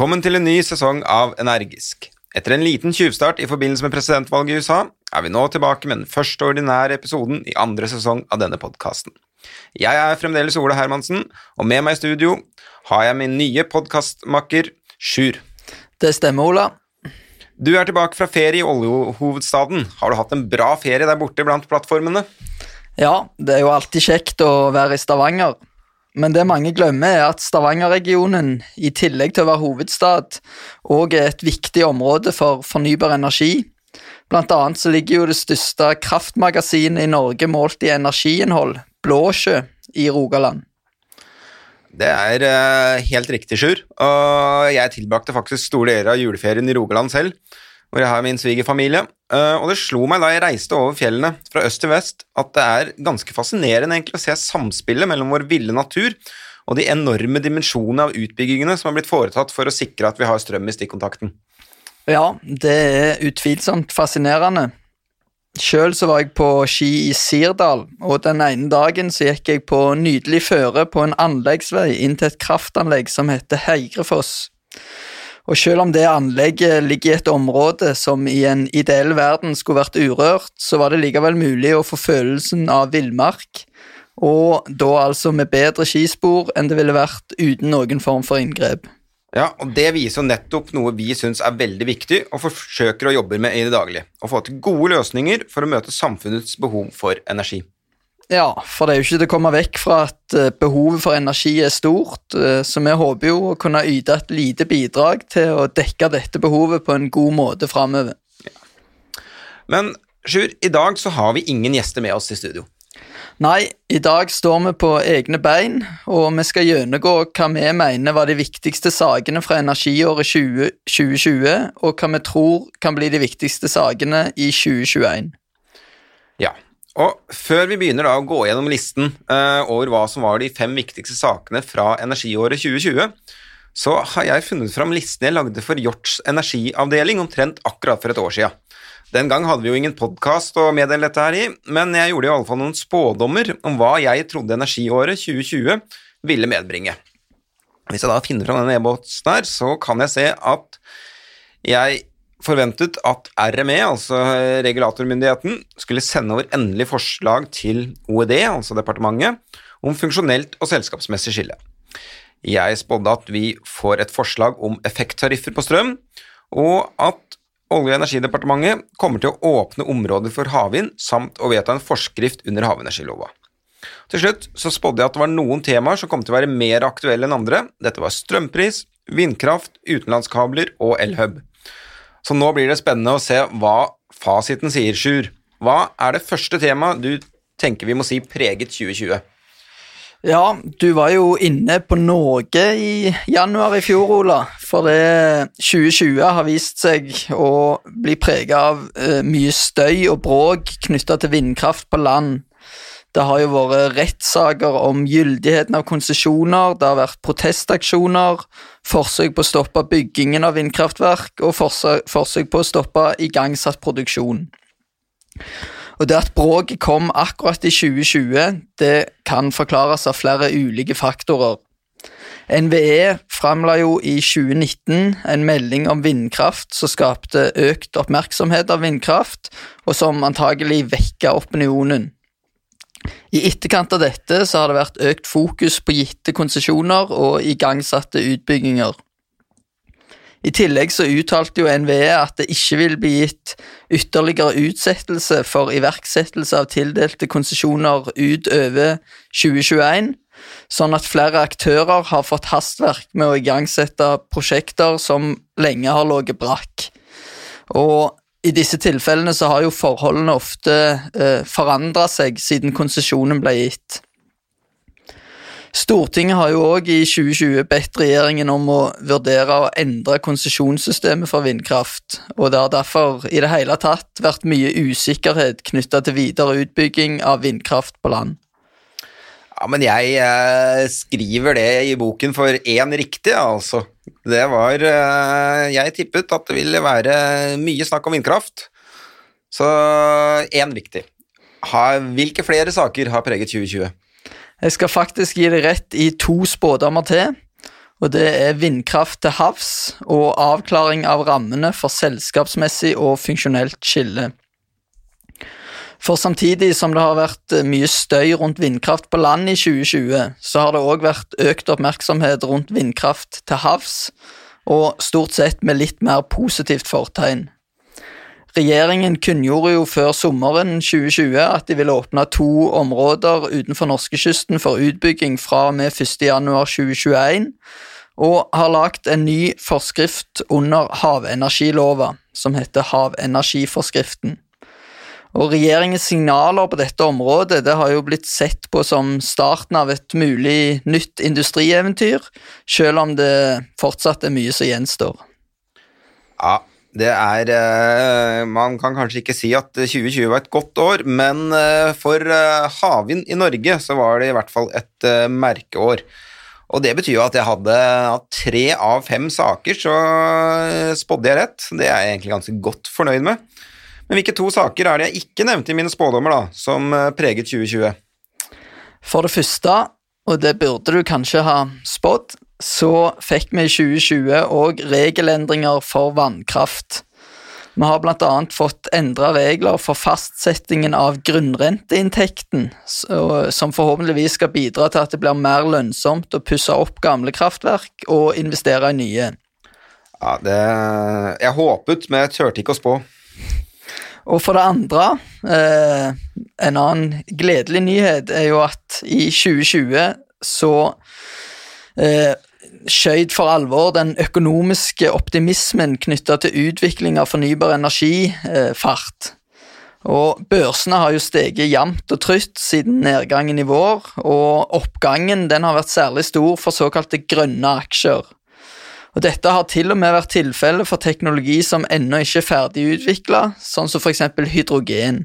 Velkommen til en ny sesong av Energisk. Etter en liten tjuvstart i forbindelse med presidentvalget i USA, er vi nå tilbake med den første ordinære episoden i andre sesong av denne podkasten. Jeg er fremdeles Ola Hermansen, og med meg i studio har jeg min nye podkastmakker Sjur. Det stemmer, Ola. Du er tilbake fra ferie i oljehovedstaden. Har du hatt en bra ferie der borte blant plattformene? Ja, det er jo alltid kjekt å være i Stavanger. Men det mange glemmer, er at Stavanger-regionen, i tillegg til å være hovedstad, òg er et viktig område for fornybar energi. Blant annet så ligger jo det største kraftmagasinet i Norge målt i energiinnhold, Blåsjø, i Rogaland. Det er uh, helt riktig, Sjur. Og jeg tilbrakte faktisk store deler av juleferien i Rogaland selv, hvor jeg har min svigerfamilie. Uh, og det slo meg da jeg reiste over fjellene fra øst til vest, at det er ganske fascinerende egentlig å se samspillet mellom vår ville natur og de enorme dimensjonene av utbyggingene som har blitt foretatt for å sikre at vi har strøm i stikkontakten. Ja, det er utvilsomt fascinerende. Sjøl så var jeg på ski i Sirdal, og den ene dagen så gikk jeg på nydelig føre på en anleggsvei inn til et kraftanlegg som heter Heigrefoss. Og selv om det anlegget ligger i et område som i en ideell verden skulle vært urørt, så var det likevel mulig å få følelsen av villmark, og da altså med bedre skispor enn det ville vært uten noen form for inngrep. Ja, og Det viser nettopp noe vi syns er veldig viktig og forsøker å jobbe med i det daglige. Å få til gode løsninger for å møte samfunnets behov for energi. Ja, for det er jo ikke til å komme vekk fra at eh, behovet for energi er stort, eh, så vi håper jo å kunne yte et lite bidrag til å dekke dette behovet på en god måte framover. Ja. Men Sjur, i dag så har vi ingen gjester med oss i studio. Nei, i dag står vi på egne bein, og vi skal gjennomgå hva vi mener var de viktigste sakene fra energiåret 20, 2020, og hva vi tror kan bli de viktigste sakene i 2021. Og før vi begynner da å gå gjennom listen uh, over hva som var de fem viktigste sakene fra energiåret 2020, så har jeg funnet fram listen jeg lagde for Hjorts energiavdeling omtrent akkurat for et år siden. Den gang hadde vi jo ingen podkast å meddele dette her i, men jeg gjorde i alle fall noen spådommer om hva jeg trodde energiåret 2020 ville medbringe. Hvis jeg da finner fram denne e-båten her, så kan jeg se at jeg forventet at RME, altså regulatormyndigheten, skulle sende over endelig forslag til OED, altså departementet, om funksjonelt og selskapsmessig skille. Jeg spådde at vi får et forslag om effekttariffer på strøm, og at Olje- og energidepartementet kommer til å åpne områder for havvind samt å vedta en forskrift under havenergilova. Til slutt så spådde jeg at det var noen temaer som kom til å være mer aktuelle enn andre. Dette var strømpris, vindkraft, utenlandskabler og elhub. Så nå blir det spennende å se hva fasiten sier, Sjur. Hva er det første temaet du tenker vi må si preget 2020? Ja, du var jo inne på noe i januar i fjor, Ola. For det 2020 har vist seg å bli preget av uh, mye støy og bråk knytta til vindkraft på land. Det har jo vært rettssaker om gyldigheten av konsesjoner, det har vært protestaksjoner, forsøk på å stoppe byggingen av vindkraftverk og forsøk, på å stoppe igangsatt produksjon. Og det at bråket kom akkurat i 2020, det kan forklares av flere ulike faktorer. NVE framla jo i 2019 en melding om vindkraft som skapte økt oppmerksomhet av vindkraft, og som antagelig vekka opinionen. I etterkant av dette så har det vært økt fokus på gitte konsesjoner og igangsatte utbygginger. I tillegg så uttalte jo NVE at det ikke vil bli gitt ytterligere utsettelse for iverksettelse av tildelte konsesjoner utover 2021, sånn at flere aktører har fått hastverk med å igangsette prosjekter som lenge har ligget brakk. Og i disse tilfellene så har jo forholdene ofte eh, forandra seg siden konsesjonen ble gitt. Stortinget har jo òg i 2020 bedt regjeringen om å vurdere å endre konsesjonssystemet for vindkraft, og det har derfor i det hele tatt vært mye usikkerhet knytta til videre utbygging av vindkraft på land. Ja, men jeg eh, skriver det i boken for én riktig, altså. Det var eh, Jeg tippet at det ville være mye snakk om vindkraft, så én riktig. hvilke flere saker har preget 2020? Jeg skal faktisk gi deg rett i to spådommer til. Og det er vindkraft til havs og avklaring av rammene for selskapsmessig og funksjonelt skille. For samtidig som det har vært eh, mye støy rundt vindkraft på land i 2020, så har det òg vært økt oppmerksomhet rundt vindkraft til havs, og stort sett med litt mer positivt fortegn. Regjeringen kunngjorde jo før sommeren 2020 at de ville åpne to områder utenfor norskekysten for utbygging fra og med 1.1.2021, og har lagt en ny forskrift under havenergilova, som heter Havenergiforskriften. Og regjeringens signaler på dette området det har jo blitt sett på som starten av et mulig nytt industrieventyr, selv om det fortsatt er mye som gjenstår. Ja, det er eh, Man kan kanskje ikke si at 2020 var et godt år, men eh, for eh, havvind i Norge så var det i hvert fall et merkeår. Og det betyr jo at jeg hadde at tre av fem saker så spådde jeg rett. Det er jeg egentlig ganske godt fornøyd med. Men hvilke to saker er det jeg ikke nevnte i mine spådommer, da, som eh, preget 2020? For det første, og det burde du kanskje ha spådd, så fikk vi i 2020 òg regelendringer for vannkraft. Vi har bl.a. fått endra regler for fastsettingen av grunnrenteinntekten, som forhåpentligvis skal bidra til at det blir mer lønnsomt å pusse opp gamle kraftverk og investere i nye. Ja, det Jeg håpet, men jeg turte ikke å spå. Og for det andre, eh, en annen gledelig nyhet er jo at i 2020 så eh, skjøt for alvor den økonomiske optimismen knytta til utvikling av fornybar energi eh, fart. Og børsene har jo steget jevnt og trutt siden nedgangen i vår, og oppgangen den har vært særlig stor for såkalte grønne aksjer. Og Dette har til og med vært tilfellet for teknologi som ennå ikke er ferdig utvikla, sånn som f.eks. hydrogen.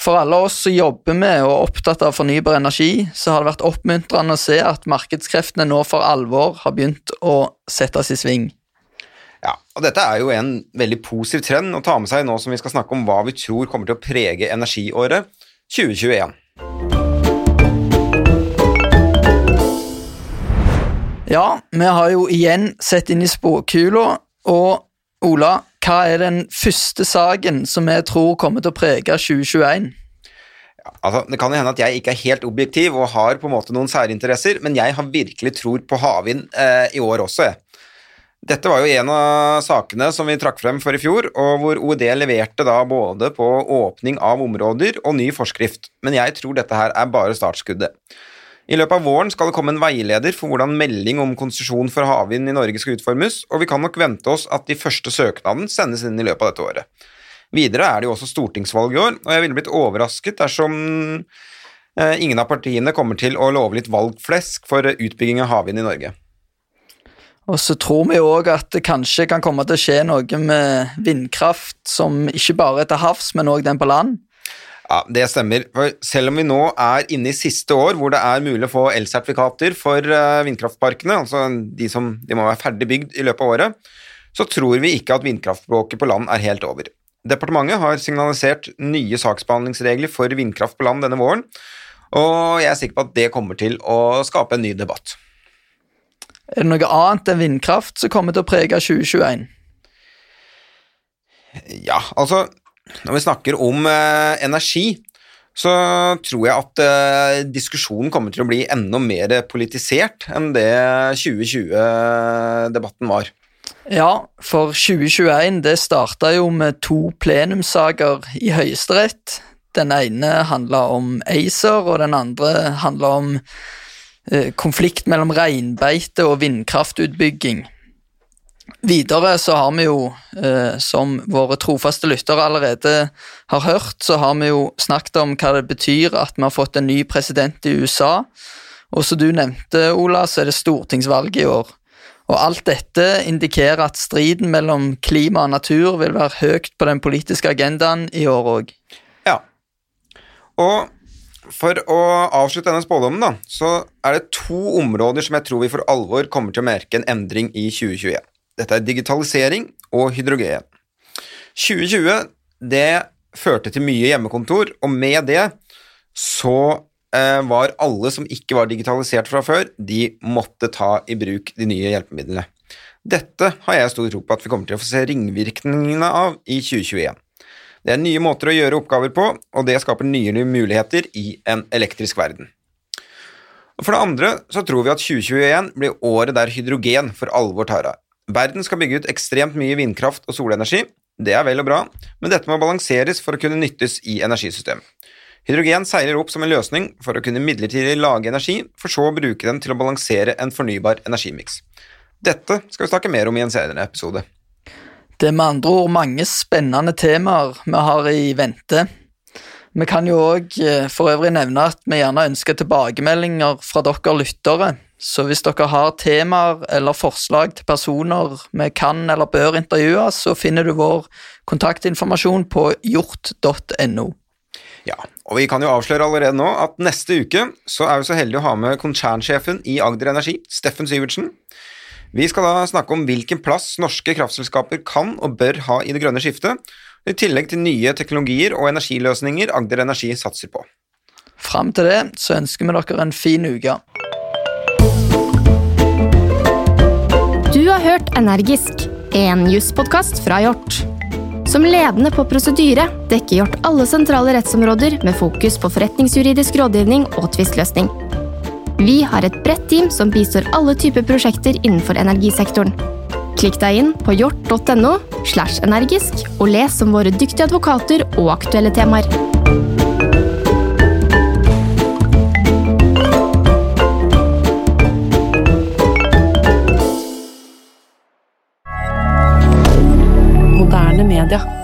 For alle oss som jobber med og er opptatt av fornybar energi, så har det vært oppmuntrende å se at markedskreftene nå for alvor har begynt å settes i sving. Ja, og Dette er jo en veldig positiv trend å ta med seg nå som vi skal snakke om hva vi tror kommer til å prege energiåret 2021. Ja, vi har jo igjen sett inn i spåkula, og Ola, hva er den første saken som vi tror kommer til å prege 2021? Altså, det kan jo hende at jeg ikke er helt objektiv og har på en måte noen særinteresser, men jeg har virkelig tror på havvind eh, i år også. Dette var jo en av sakene som vi trakk frem for i fjor, og hvor OED leverte da både på åpning av områder og ny forskrift, men jeg tror dette her er bare startskuddet. I løpet av våren skal det komme en veileder for hvordan melding om konsesjon for havvind i Norge skal utformes, og vi kan nok vente oss at de første søknaden sendes inn i løpet av dette året. Videre er det jo også stortingsvalg i år, og jeg ville blitt overrasket dersom eh, ingen av partiene kommer til å love litt valgflesk for utbygging av havvind i Norge. Og så tror vi òg at det kanskje kan komme til å skje noe med vindkraft som ikke bare er til havs, men òg den på land. Ja, Det stemmer. For selv om vi nå er inne i siste år hvor det er mulig å få elsertifikater for eh, vindkraftparkene, altså de som de må være ferdig bygd i løpet av året, så tror vi ikke at vindkraftbråket på land er helt over. Departementet har signalisert nye saksbehandlingsregler for vindkraft på land denne våren, og jeg er sikker på at det kommer til å skape en ny debatt. Er det noe annet enn vindkraft som kommer til å prege 2021? Ja, altså når vi snakker om eh, energi, så tror jeg at eh, diskusjonen kommer til å bli enda mer politisert enn det 2020-debatten var. Ja, for 2021 det starta jo med to plenumssaker i Høyesterett. Den ene handla om ACER, og den andre handla om eh, konflikt mellom reinbeite og vindkraftutbygging. Videre så har vi jo, eh, som våre trofaste lyttere allerede har hørt, så har vi jo snakket om hva det betyr at vi har fått en ny president i USA. Og som du nevnte, Ola, så er det stortingsvalg i år. Og alt dette indikerer at striden mellom klima og natur vil være høyt på den politiske agendaen i år òg. Ja. Og for å avslutte denne spådommen, da, så er det to områder som jeg tror vi for alvor kommer til å merke en endring i 2021. Dette er digitalisering og hydrogen. 2020 det førte til mye hjemmekontor, og med det så eh, var alle som ikke var digitalisert fra før, de måtte ta i bruk de nye hjelpemidlene. Dette har jeg stor tro på at vi kommer til å få se ringvirkningene av i 2021. Det er nye måter å gjøre oppgaver på, og det skaper nye muligheter i en elektrisk verden. For det andre så tror vi at 2021 blir året der hydrogen for alvor tar av. Verden skal bygge ut ekstremt mye vindkraft og solenergi. Det er vel og bra, men dette må balanseres for å kunne nyttes i energisystemet. Hydrogen seiler opp som en løsning for å kunne midlertidig lage energi, for så å bruke den til å balansere en fornybar energimiks. Dette skal vi snakke mer om i en senere episode. Det er med andre ord mange spennende temaer vi har i vente. Vi kan jo òg for øvrig nevne at vi gjerne ønsker tilbakemeldinger fra dere lyttere. Så hvis dere har temaer eller forslag til personer vi kan eller bør intervjue, så finner du vår kontaktinformasjon på hjort.no. Ja, og vi kan jo avsløre allerede nå at neste uke så er vi så heldige å ha med konsernsjefen i Agder Energi, Steffen Syvertsen. Vi skal da snakke om hvilken plass norske kraftselskaper kan og bør ha i det grønne skiftet, i tillegg til nye teknologier og energiløsninger Agder Energi satser på. Fram til det så ønsker vi dere en fin uke. Har hørt Energisk, en jusspodkast fra Hjort. Som ledende på prosedyre dekker Hjort alle sentrale rettsområder med fokus på forretningsjuridisk rådgivning og tvistløsning. Vi har et bredt team som bistår alle typer prosjekter innenfor energisektoren. Klikk deg inn på hjort.no slash energisk og les om våre dyktige advokater og aktuelle temaer. Canada.